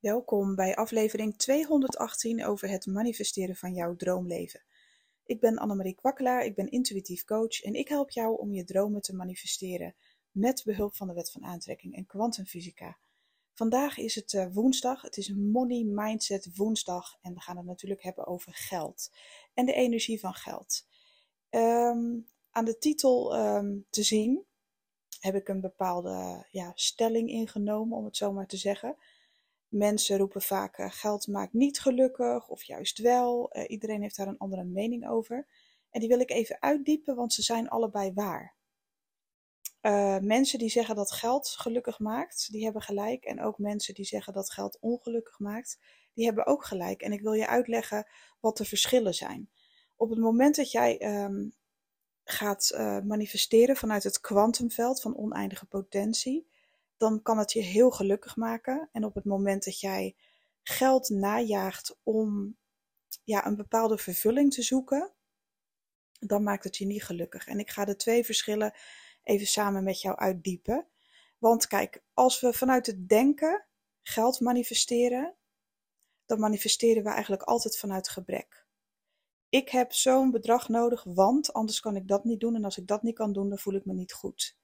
Welkom bij aflevering 218 over het manifesteren van jouw droomleven. Ik ben Annemarie Kwakkelaar, ik ben intuïtief coach en ik help jou om je dromen te manifesteren met behulp van de wet van aantrekking en kwantumfysica. Vandaag is het uh, woensdag, het is Money Mindset woensdag en we gaan het natuurlijk hebben over geld en de energie van geld. Um, aan de titel um, te zien heb ik een bepaalde ja, stelling ingenomen, om het zo maar te zeggen. Mensen roepen vaak uh, geld maakt niet gelukkig of juist wel. Uh, iedereen heeft daar een andere mening over. En die wil ik even uitdiepen, want ze zijn allebei waar. Uh, mensen die zeggen dat geld gelukkig maakt, die hebben gelijk. En ook mensen die zeggen dat geld ongelukkig maakt, die hebben ook gelijk. En ik wil je uitleggen wat de verschillen zijn. Op het moment dat jij um, gaat manifesteren vanuit het kwantumveld van oneindige potentie, dan kan het je heel gelukkig maken. En op het moment dat jij geld najaagt om ja, een bepaalde vervulling te zoeken, dan maakt het je niet gelukkig. En ik ga de twee verschillen even samen met jou uitdiepen. Want kijk, als we vanuit het denken geld manifesteren, dan manifesteren we eigenlijk altijd vanuit gebrek. Ik heb zo'n bedrag nodig, want anders kan ik dat niet doen. En als ik dat niet kan doen, dan voel ik me niet goed.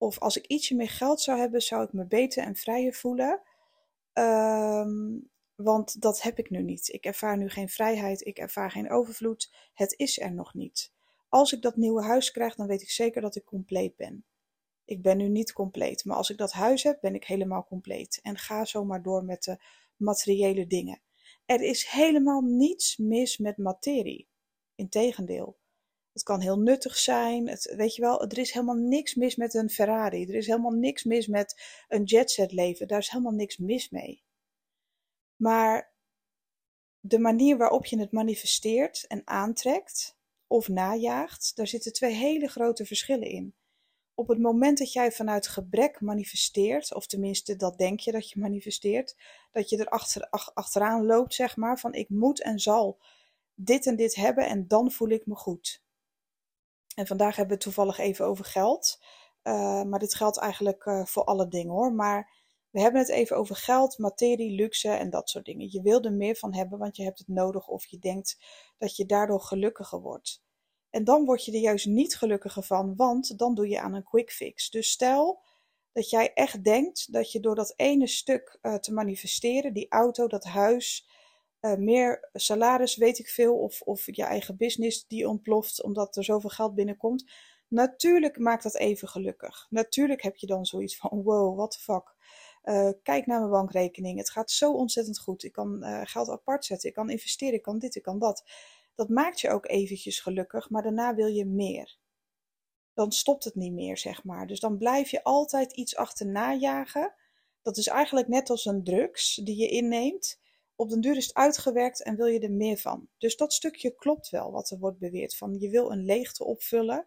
Of als ik ietsje meer geld zou hebben, zou ik me beter en vrijer voelen. Um, want dat heb ik nu niet. Ik ervaar nu geen vrijheid, ik ervaar geen overvloed. Het is er nog niet. Als ik dat nieuwe huis krijg, dan weet ik zeker dat ik compleet ben. Ik ben nu niet compleet, maar als ik dat huis heb, ben ik helemaal compleet. En ga zomaar door met de materiële dingen. Er is helemaal niets mis met materie. Integendeel. Het kan heel nuttig zijn. Het, weet je wel, er is helemaal niks mis met een Ferrari. Er is helemaal niks mis met een jetset leven. Daar is helemaal niks mis mee. Maar de manier waarop je het manifesteert en aantrekt of najaagt, daar zitten twee hele grote verschillen in. Op het moment dat jij vanuit gebrek manifesteert, of tenminste dat denk je dat je manifesteert, dat je er achter, achteraan loopt, zeg maar, van ik moet en zal dit en dit hebben en dan voel ik me goed. En vandaag hebben we het toevallig even over geld. Uh, maar dit geldt eigenlijk uh, voor alle dingen hoor. Maar we hebben het even over geld, materie, luxe en dat soort dingen. Je wil er meer van hebben, want je hebt het nodig of je denkt dat je daardoor gelukkiger wordt. En dan word je er juist niet gelukkiger van, want dan doe je aan een quick fix. Dus stel dat jij echt denkt dat je door dat ene stuk uh, te manifesteren, die auto, dat huis, uh, meer salaris, weet ik veel, of, of je eigen business die ontploft omdat er zoveel geld binnenkomt. Natuurlijk maakt dat even gelukkig. Natuurlijk heb je dan zoiets van: wow, what the fuck. Uh, kijk naar mijn bankrekening. Het gaat zo ontzettend goed. Ik kan uh, geld apart zetten. Ik kan investeren. Ik kan dit. Ik kan dat. Dat maakt je ook eventjes gelukkig, maar daarna wil je meer. Dan stopt het niet meer, zeg maar. Dus dan blijf je altijd iets achterna jagen. Dat is eigenlijk net als een drugs die je inneemt op den duur is het uitgewerkt en wil je er meer van. Dus dat stukje klopt wel wat er wordt beweerd van je wil een leegte opvullen.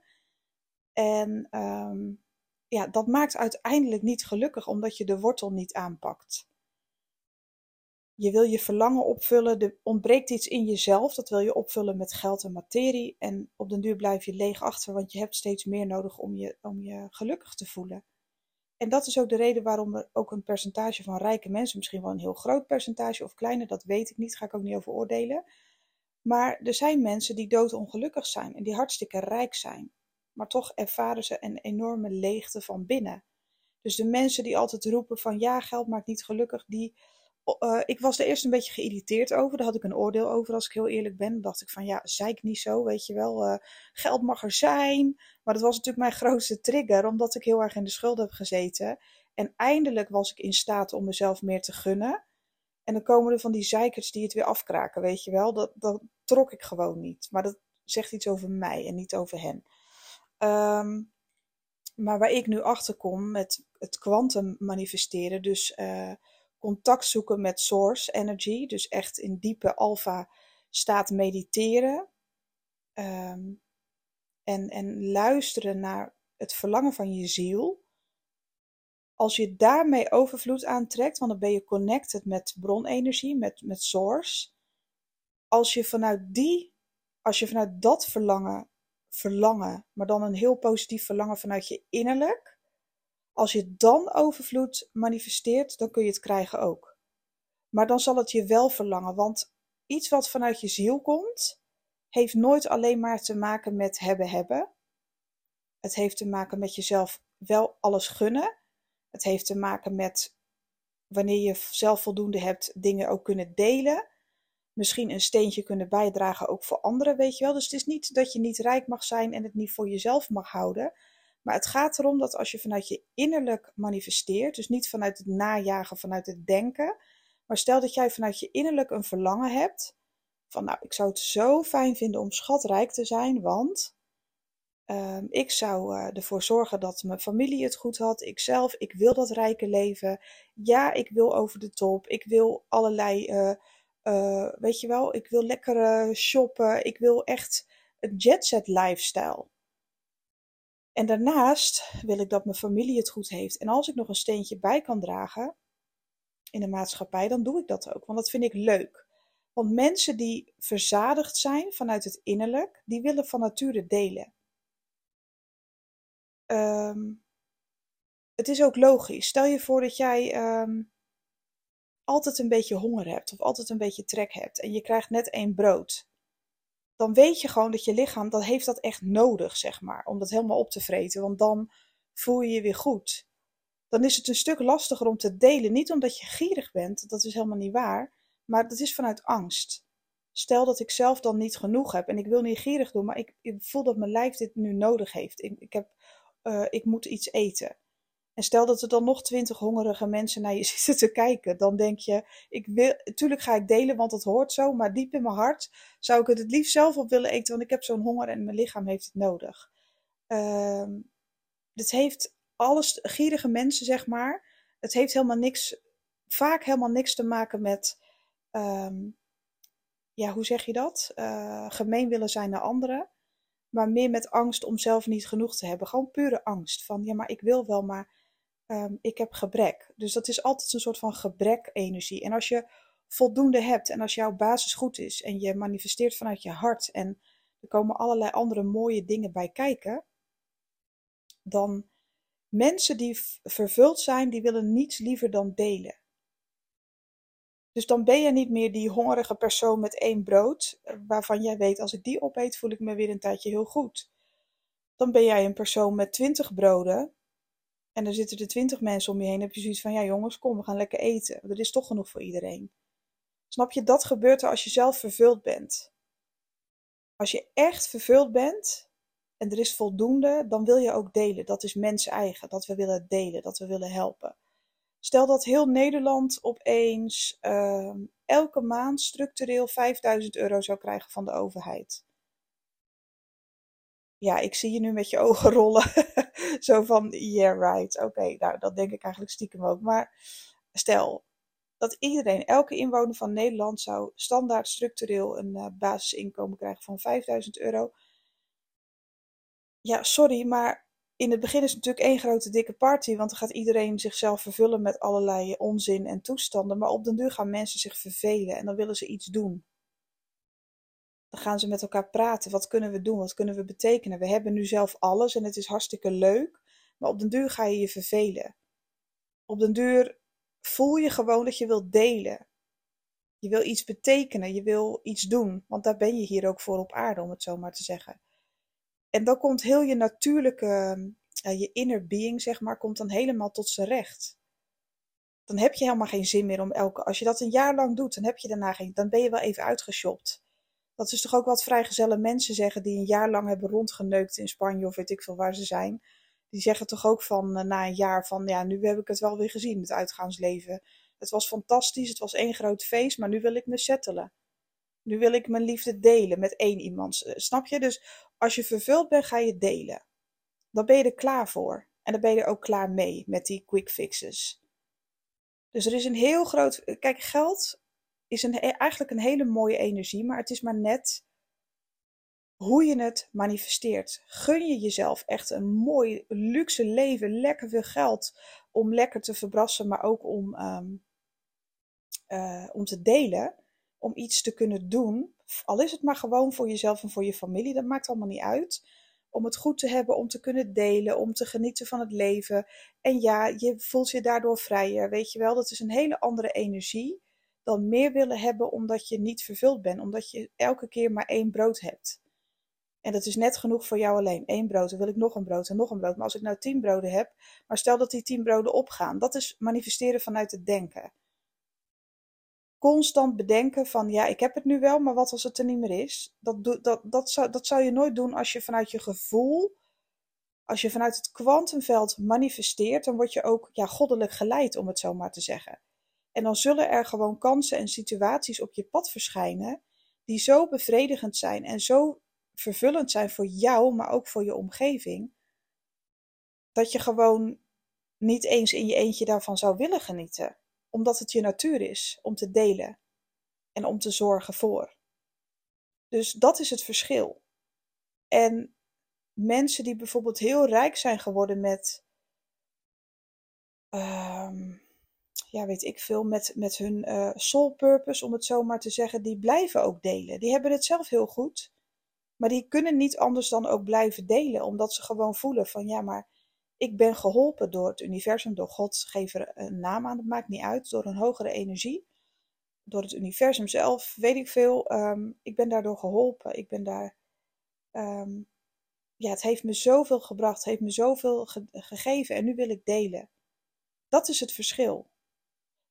En um, ja, dat maakt uiteindelijk niet gelukkig omdat je de wortel niet aanpakt. Je wil je verlangen opvullen, er ontbreekt iets in jezelf, dat wil je opvullen met geld en materie. En op den duur blijf je leeg achter, want je hebt steeds meer nodig om je, om je gelukkig te voelen. En dat is ook de reden waarom er ook een percentage van rijke mensen, misschien wel een heel groot percentage of kleiner, dat weet ik niet, ga ik ook niet over oordelen. Maar er zijn mensen die doodongelukkig zijn en die hartstikke rijk zijn. Maar toch ervaren ze een enorme leegte van binnen. Dus de mensen die altijd roepen van ja, geld maakt niet gelukkig, die uh, ik was er eerst een beetje geïrriteerd over. Daar had ik een oordeel over, als ik heel eerlijk ben. Dan dacht ik van, ja, zei ik niet zo, weet je wel. Uh, geld mag er zijn. Maar dat was natuurlijk mijn grootste trigger, omdat ik heel erg in de schuld heb gezeten. En eindelijk was ik in staat om mezelf meer te gunnen. En dan komen er van die zeikers die het weer afkraken, weet je wel. Dat, dat trok ik gewoon niet. Maar dat zegt iets over mij en niet over hen. Um, maar waar ik nu achter kom met het kwantum manifesteren, dus... Uh, contact zoeken met source energy, dus echt in diepe alfa staat mediteren um, en, en luisteren naar het verlangen van je ziel. Als je daarmee overvloed aantrekt, want dan ben je connected met bronenergie, met, met source. Als je vanuit die, als je vanuit dat verlangen, verlangen, maar dan een heel positief verlangen vanuit je innerlijk, als je dan overvloed manifesteert, dan kun je het krijgen ook. Maar dan zal het je wel verlangen, want iets wat vanuit je ziel komt, heeft nooit alleen maar te maken met hebben hebben. Het heeft te maken met jezelf wel alles gunnen. Het heeft te maken met wanneer je zelf voldoende hebt, dingen ook kunnen delen. Misschien een steentje kunnen bijdragen ook voor anderen, weet je wel. Dus het is niet dat je niet rijk mag zijn en het niet voor jezelf mag houden. Maar het gaat erom dat als je vanuit je innerlijk manifesteert, dus niet vanuit het najagen, vanuit het denken, maar stel dat jij vanuit je innerlijk een verlangen hebt van, nou, ik zou het zo fijn vinden om schatrijk te zijn, want Ehm, ik zou uh, ervoor zorgen dat mijn familie het goed had. Ikzelf, ik wil dat rijke leven. Ja, ik wil over de top. Ik wil allerlei, uh, uh, weet je wel, ik wil lekker shoppen. Ik wil echt een jetset lifestyle. En daarnaast wil ik dat mijn familie het goed heeft. En als ik nog een steentje bij kan dragen in de maatschappij, dan doe ik dat ook. Want dat vind ik leuk. Want mensen die verzadigd zijn vanuit het innerlijk, die willen van nature delen. Um, het is ook logisch. Stel je voor dat jij um, altijd een beetje honger hebt of altijd een beetje trek hebt en je krijgt net één brood. Dan weet je gewoon dat je lichaam, dat heeft dat echt nodig, zeg maar, om dat helemaal op te vreten. Want dan voel je je weer goed. Dan is het een stuk lastiger om te delen. Niet omdat je gierig bent, dat is helemaal niet waar. Maar dat is vanuit angst. Stel dat ik zelf dan niet genoeg heb en ik wil niet gierig doen, maar ik, ik voel dat mijn lijf dit nu nodig heeft. Ik, ik heb uh, ik moet iets eten. En stel dat er dan nog twintig hongerige mensen naar je zitten te kijken, dan denk je, ik wil, tuurlijk ga ik delen, want het hoort zo, maar diep in mijn hart zou ik het het liefst zelf op willen eten, want ik heb zo'n honger en mijn lichaam heeft het nodig. Uh, het heeft alles, gierige mensen zeg maar, het heeft helemaal niks, vaak helemaal niks te maken met, um, ja, hoe zeg je dat? Uh, gemeen willen zijn naar anderen maar meer met angst om zelf niet genoeg te hebben. Gewoon pure angst van, ja, maar ik wil wel, maar um, ik heb gebrek. Dus dat is altijd een soort van gebrek-energie. En als je voldoende hebt en als jouw basis goed is en je manifesteert vanuit je hart en er komen allerlei andere mooie dingen bij kijken, dan mensen die vervuld zijn, die willen niets liever dan delen. Dus dan ben je niet meer die hongerige persoon met één brood, eh, waarvan jij weet, als ik die opeet, voel ik me weer een tijdje heel goed. Dan ben jij een persoon met twintig broden en er zitten er twintig mensen om je heen. Dan heb je zoiets van, ja jongens, kom, we gaan lekker eten. Er is toch genoeg voor iedereen. Snap je, dat gebeurt er als je zelf vervuld bent. Als je echt vervuld bent en er is voldoende, dan wil je ook delen. Dat is mens eigen, dat we willen delen, dat we willen helpen. Stel dat heel Nederland opeens uh, elke maand structureel 5000 euro zou krijgen van de overheid. Ja, ik zie je nu met je ogen rollen. Zo van, yeah, right. Oké, nou, dat denk ik eigenlijk stiekem ook. Maar stel dat iedereen, elke inwoner van Nederland, zou standaard structureel een uh, basisinkomen krijgen van 5000 euro. Ja, sorry, maar in het begin is het natuurlijk één grote dikke party, want dan gaat iedereen zichzelf vervullen met allerlei onzin en toestanden. Maar op den duur gaan mensen zich vervelen en dan willen ze iets doen. Dan gaan ze met elkaar praten. Wat kunnen we doen? Wat kunnen we betekenen? We hebben nu zelf alles en het is hartstikke leuk, maar op den duur ga je je vervelen. Op den duur voel je gewoon dat je wilt delen. Je wil iets betekenen, je wil iets doen, want daar ben je hier ook voor op aarde, om het zo maar te zeggen. En dan komt heel je natuurlijke, uh, je inner being, zeg maar, komt dan helemaal tot zijn recht. Dan heb je helemaal geen zin meer om elke. Als je dat een jaar lang doet, dan heb je daarna geen. Dan ben je wel even uitgeshopt. Dat is toch ook wat vrijgezelle mensen zeggen die een jaar lang hebben rondgeneukt in Spanje of weet ik veel waar ze zijn. Die zeggen toch ook van uh, na een jaar van ja, nu heb ik het wel weer gezien, het uitgaansleven. Het was fantastisch, het was één groot feest, maar nu wil ik me settelen. Nu wil ik mijn liefde delen met één iemand. Eh, snap je? Dus als je vervuld bent, ga je delen. Dan ben je er klaar voor. En dan ben je er ook klaar mee met die quick fixes. Dus er is een heel groot. Kijk, geld is een, eigenlijk een hele mooie energie, maar het is maar net hoe je het manifesteert. Gun je jezelf echt een mooi, luxe leven, lekker veel geld om lekker te verbrassen, maar ook om, um, uh, om te delen om iets te kunnen doen. Al is het maar gewoon voor jezelf en voor je familie, dat maakt allemaal niet uit. Om het goed te hebben, om te kunnen delen, om te genieten van het leven. En ja, je voelt je daardoor vrijer. Weet je wel, dat is een hele andere energie dan meer willen hebben omdat je niet vervuld bent, omdat je elke keer maar één brood hebt. En dat is net genoeg voor jou alleen. Eén brood, dan wil ik nog een brood en nog een brood. Maar als ik nou tien broden heb, maar stel dat die tien broden opgaan, dat is manifesteren vanuit het denken. Constant bedenken van, ja, ik heb het nu wel, maar wat als het er niet meer is? Dat, dat, dat, zou, dat zou je nooit doen als je vanuit je gevoel, als je vanuit het kwantumveld manifesteert, dan word je ook ja, goddelijk geleid, om het zo maar te zeggen. En dan zullen er gewoon kansen en situaties op je pad verschijnen die zo bevredigend zijn en zo vervullend zijn voor jou, maar ook voor je omgeving, dat je gewoon niet eens in je eentje daarvan zou willen genieten, omdat het je natuur is om te delen en om te zorgen voor. Dus dat is het verschil. En mensen die bijvoorbeeld heel rijk zijn geworden met, um, ja, weet ik veel, met, met hun uh, soul purpose, om het zo maar te zeggen, die blijven ook delen. Die hebben het zelf heel goed. Maar die kunnen niet anders dan ook blijven delen, omdat ze gewoon voelen van ja, maar ik ben geholpen door het universum, door God, geef er een naam aan, dat maakt niet uit, door een hogere energie, door het universum zelf, weet ik veel. Ehm, ik ben daardoor geholpen, ik ben daar, ehm, ja, het heeft me zoveel gebracht, het heeft me zoveel gegeven en nu wil ik delen. Dat is het verschil.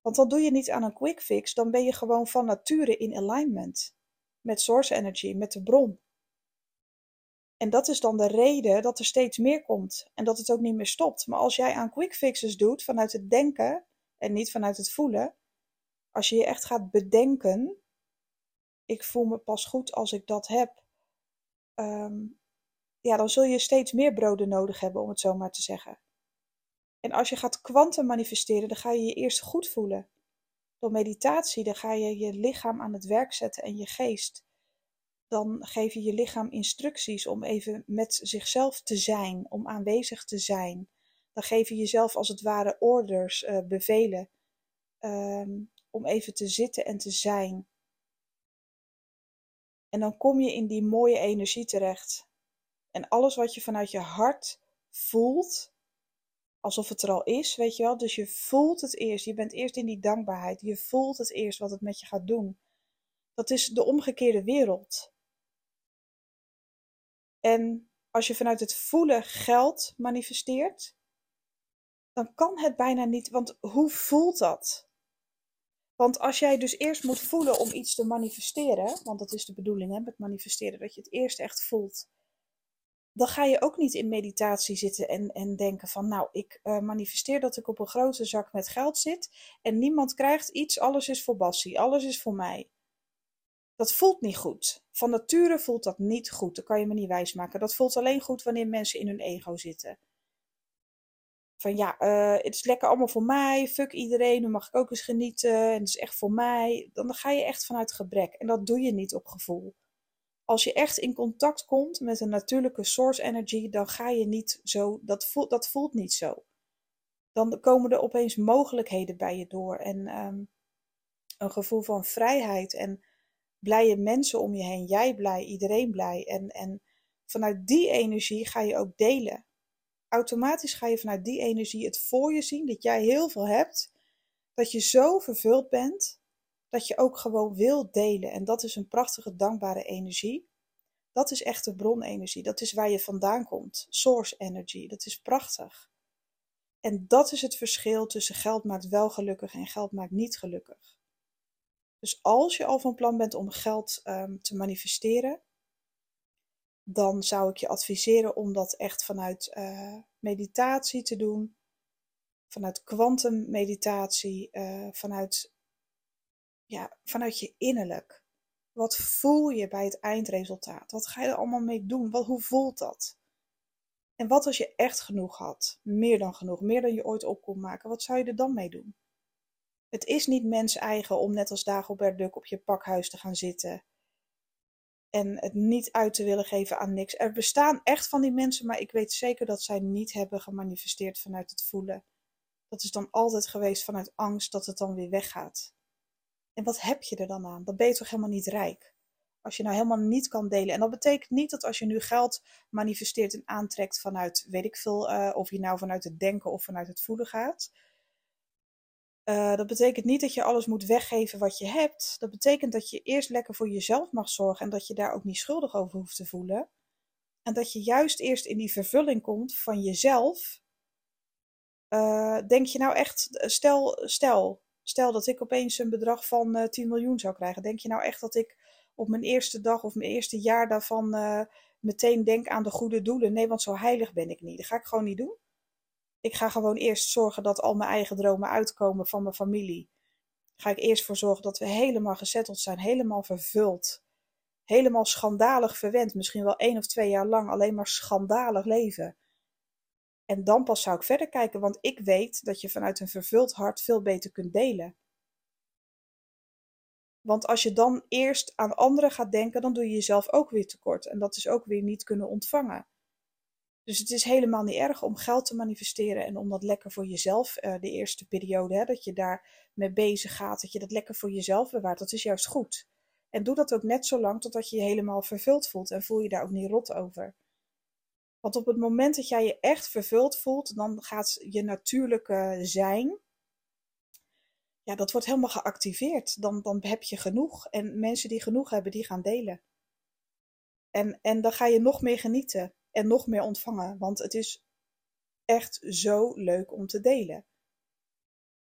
Want dan doe je niet aan een quick fix, dan ben je gewoon van nature in alignment met source energy, met de bron. En dat is dan de reden dat er steeds meer komt en dat het ook niet meer stopt. Maar als jij aan quick fixes doet vanuit het denken en niet vanuit het voelen, als je je echt gaat bedenken, ik voel me pas goed als ik dat heb, ehm, ja, dan zul je steeds meer broden nodig hebben, om het zo maar te zeggen. En als je gaat kwantum manifesteren, dan ga je je eerst goed voelen. Door meditatie, dan ga je je lichaam aan het werk zetten en je geest dan geef je je lichaam instructies om even met zichzelf te zijn, om aanwezig te zijn. Dan geef je jezelf als het ware orders, uh, bevelen, um, om even te zitten en te zijn. En dan kom je in die mooie energie terecht. En alles wat je vanuit je hart voelt, alsof het er al is, weet je wel. Dus je voelt het eerst. Je bent eerst in die dankbaarheid. Je voelt het eerst wat het met je gaat doen. Dat is de omgekeerde wereld. En als je vanuit het voelen geld manifesteert, dan kan het bijna niet. Want hoe voelt dat? Want als jij dus eerst moet voelen om iets te manifesteren, want dat is de bedoeling hè, met manifesteren, dat je het eerst echt voelt, dan ga je ook niet in meditatie zitten en, en denken van, nou, ik uh, manifesteer dat ik op een grote zak met geld zit en niemand krijgt iets, alles is voor Bassie, alles is voor mij. Dat voelt niet goed. Van nature voelt dat niet goed. Dat kan je me niet wijsmaken. Dat voelt alleen goed wanneer mensen in hun ego zitten. Van ja, uh, het is lekker allemaal voor mij. Fuck iedereen. Nu mag ik ook eens genieten. En het is echt voor mij. Dan ga je echt vanuit gebrek. En dat doe je niet op gevoel. Als je echt in contact komt met een natuurlijke source energy, dan ga je niet zo. Dat voelt, dat voelt niet zo. Dan komen er opeens mogelijkheden bij je door. En um, een gevoel van vrijheid. En blije mensen om je heen, jij blij, iedereen blij. En, en vanuit die energie ga je ook delen. Automatisch ga je vanuit die energie het voor je zien dat jij heel veel hebt, dat je zo vervuld bent, dat je ook gewoon wil delen. En dat is een prachtige, dankbare energie. Dat is echt de bronenergie. Dat is waar je vandaan komt. Source energy. Dat is prachtig. En dat is het verschil tussen geld maakt wel gelukkig en geld maakt niet gelukkig. Dus als je al van plan bent om geld um, te manifesteren, dan zou ik je adviseren om dat echt vanuit uh, meditatie te doen, vanuit kwantummeditatie, uh, vanuit, ja, vanuit je innerlijk. Wat voel je bij het eindresultaat? Wat ga je er allemaal mee doen? Wat, hoe voelt dat? En wat als je echt genoeg had? Meer dan genoeg, meer dan je ooit op kon maken. Wat zou je er dan mee doen? Het is niet mens eigen om net als Dagobert Duck op je pakhuis te gaan zitten. En het niet uit te willen geven aan niks. Er bestaan echt van die mensen, maar ik weet zeker dat zij niet hebben gemanifesteerd vanuit het voelen. Dat is dan altijd geweest vanuit angst dat het dan weer weggaat. En wat heb je er dan aan? Dan ben je toch helemaal niet rijk? Als je nou helemaal niet kan delen. En dat betekent niet dat als je nu geld manifesteert en aantrekt vanuit, weet ik veel, uh, of je nou vanuit het denken of vanuit het voelen gaat Uh, dat betekent niet dat je alles moet weggeven wat je hebt. Dat betekent dat je eerst lekker voor jezelf mag zorgen en dat je daar ook niet schuldig over hoeft te voelen. En dat je juist eerst in die vervulling komt van jezelf. Uh, denk je nou echt, stel, stel, stel dat ik opeens een bedrag van uh, 10 miljoen zou krijgen. Denk je nou echt dat ik op mijn eerste dag of mijn eerste jaar daarvan meteen denk aan de goede doelen? Nee, want zo heilig ben ik niet. Dat ga ik gewoon niet doen. Ik ga gewoon eerst zorgen dat al mijn eigen dromen uitkomen van mijn familie. Ga ik eerst voor zorgen dat we helemaal gezetteld zijn, helemaal vervuld. Helemaal schandalig verwend, misschien wel één of twee jaar lang alleen maar schandalig leven. En dan pas zou ik verder kijken, want ik weet dat je vanuit een vervuld hart veel beter kunt delen. Want als je dan eerst aan anderen gaat denken, dan doe je jezelf ook weer tekort. En dat is ook weer niet kunnen ontvangen. Dus het is helemaal niet erg om geld te manifesteren en om dat lekker voor jezelf, uh, de eerste periode, hè, dat je daar mee bezig gaat, dat je dat lekker voor jezelf bewaart. Dat is juist goed. En doe dat ook net zo lang totdat je je helemaal vervuld voelt en voel je daar ook niet rot over. Want op het moment dat jij je echt vervuld voelt, dan gaat je natuurlijke zijn, ja, dat wordt helemaal geactiveerd. Dan, dan heb je genoeg. En mensen die genoeg hebben, die gaan delen. En, en dan ga je nog meer genieten en nog meer ontvangen. Want het is echt zo leuk om te delen.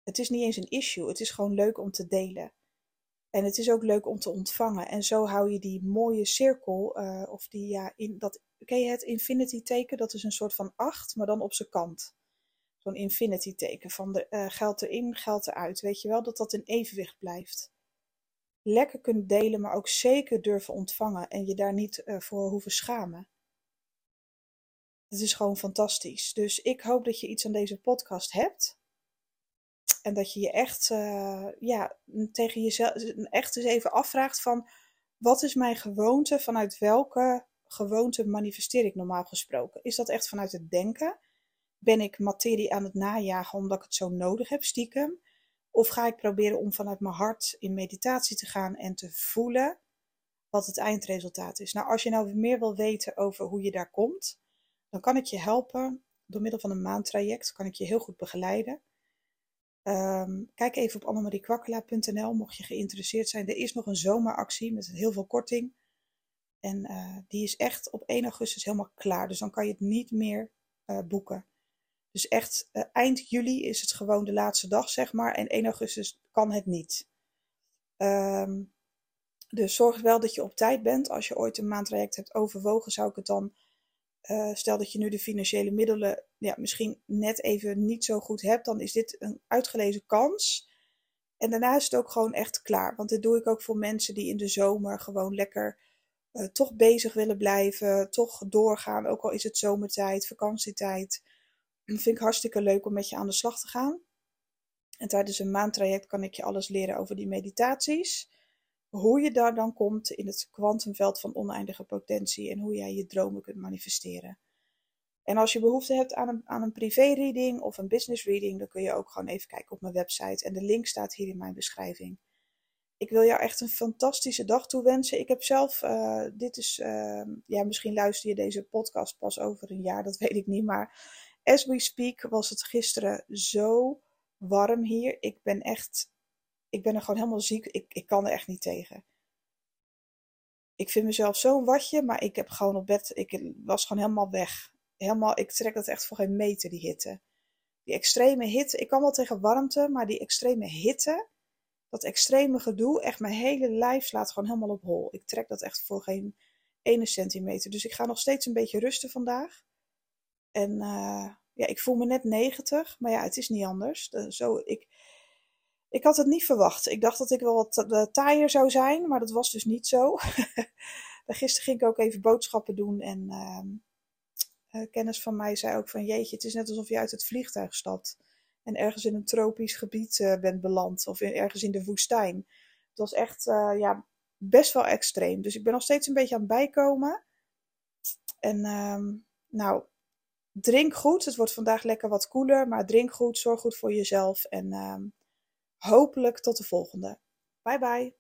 Het is niet eens een issue, het is gewoon leuk om te delen. En het is ook leuk om te ontvangen. En zo hou je die mooie cirkel, uh, of die, ja, in, dat, ken je het infinity teken? Dat is een soort van acht, maar dan op zijn kant. Zo'n infinity teken van de, uh, geld erin, geld eruit. Weet je wel, dat dat in evenwicht blijft. Lekker kunnen delen, maar ook zeker durven ontvangen en je daar niet uh, voor hoeven schamen. Het is gewoon fantastisch. Dus ik hoop dat je iets aan deze podcast hebt. En dat je je echt, uh, ja, tegen jezelf echt eens even afvraagt van, wat is mijn gewoonte? Vanuit welke gewoonte manifesteer ik normaal gesproken? Is dat echt vanuit het denken? Ben ik materie aan het najagen omdat ik het zo nodig heb, stiekem? Of ga ik proberen om vanuit mijn hart in meditatie te gaan en te voelen wat het eindresultaat is? Nou, als je nou meer wil weten over hoe je daar komt, dan kan ik je helpen door middel van een maandtraject. Kan ik je heel goed begeleiden. Um, kijk even op annemariekwakkela.nl mocht je geïnteresseerd zijn. Er is nog een zomeractie met heel veel korting. En uh, die is echt op 1 augustus helemaal klaar. Dus dan kan je het niet meer uh, boeken. Dus echt uh, eind juli is het gewoon de laatste dag, zeg maar. En 1 augustus kan het niet. Um, dus zorg wel dat je op tijd bent. Als je ooit een maandtraject hebt overwogen, zou ik het dan uh, stel dat je nu de financiële middelen ja, misschien net even niet zo goed hebt, dan is dit een uitgelezen kans. En daarna is het ook gewoon echt klaar. Want dit doe ik ook voor mensen die in de zomer gewoon lekker uh, toch bezig willen blijven, toch doorgaan, ook al is het zomertijd, vakantietijd. Dat vind ik hartstikke leuk om met je aan de slag te gaan. En tijdens een maandtraject kan ik je alles leren over die meditaties hoe je daar dan komt in het kwantumveld van oneindige potentie en hoe jij je dromen kunt manifesteren. En als je behoefte hebt aan een, aan een privé-reading of een business reading, dan kun je ook gewoon even kijken op mijn website. En de link staat hier in mijn beschrijving. Ik wil jou echt een fantastische dag toewensen. Ik heb zelf, uh, dit is, uh, ja, misschien luister je deze podcast pas over een jaar, dat weet ik niet. Maar as we speak was het gisteren zo warm hier. Ik ben echt ik ben er gewoon helemaal ziek. Ik, ik kan er echt niet tegen. Ik vind mezelf zo'n watje, maar ik heb gewoon op bed, ik was gewoon helemaal weg. Helemaal, ik trek dat echt voor geen meter, die hitte. Die extreme hitte, ik kan wel tegen warmte, maar die extreme hitte, dat extreme gedoe, echt mijn hele lijf slaat gewoon helemaal op hol. Ik trek dat echt voor geen ene centimeter. Dus ik ga nog steeds een beetje rusten vandaag. En uh, ja, ik voel me net 90, maar ja, het is niet anders. zo, ik, ik had het niet verwacht. Ik dacht dat ik wel wat uh, taaier zou zijn, maar dat was dus niet zo. Gisteren ging ik ook even boodschappen doen en uh, kennis van mij zei ook van jeetje, het is net alsof je uit het vliegtuig stapt en ergens in een tropisch gebied bent beland of in, ergens in de woestijn. Het was echt ja, best wel extreem. Dus ik ben nog steeds een beetje aan het bijkomen. En ehm, nou, drink goed. Het wordt vandaag lekker wat koeler, maar drink goed, zorg goed voor jezelf en... Hopelijk tot de volgende. Bye bye.